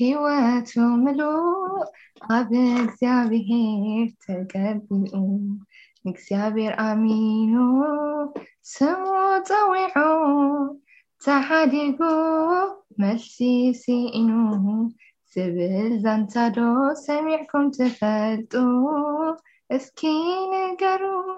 سوى تملو عبد زابه تقبلو نكسابير امينو سمو طوعو تحديقو مرسي سينو سبل زنتادو سمعكم تفلتو اسكين قرو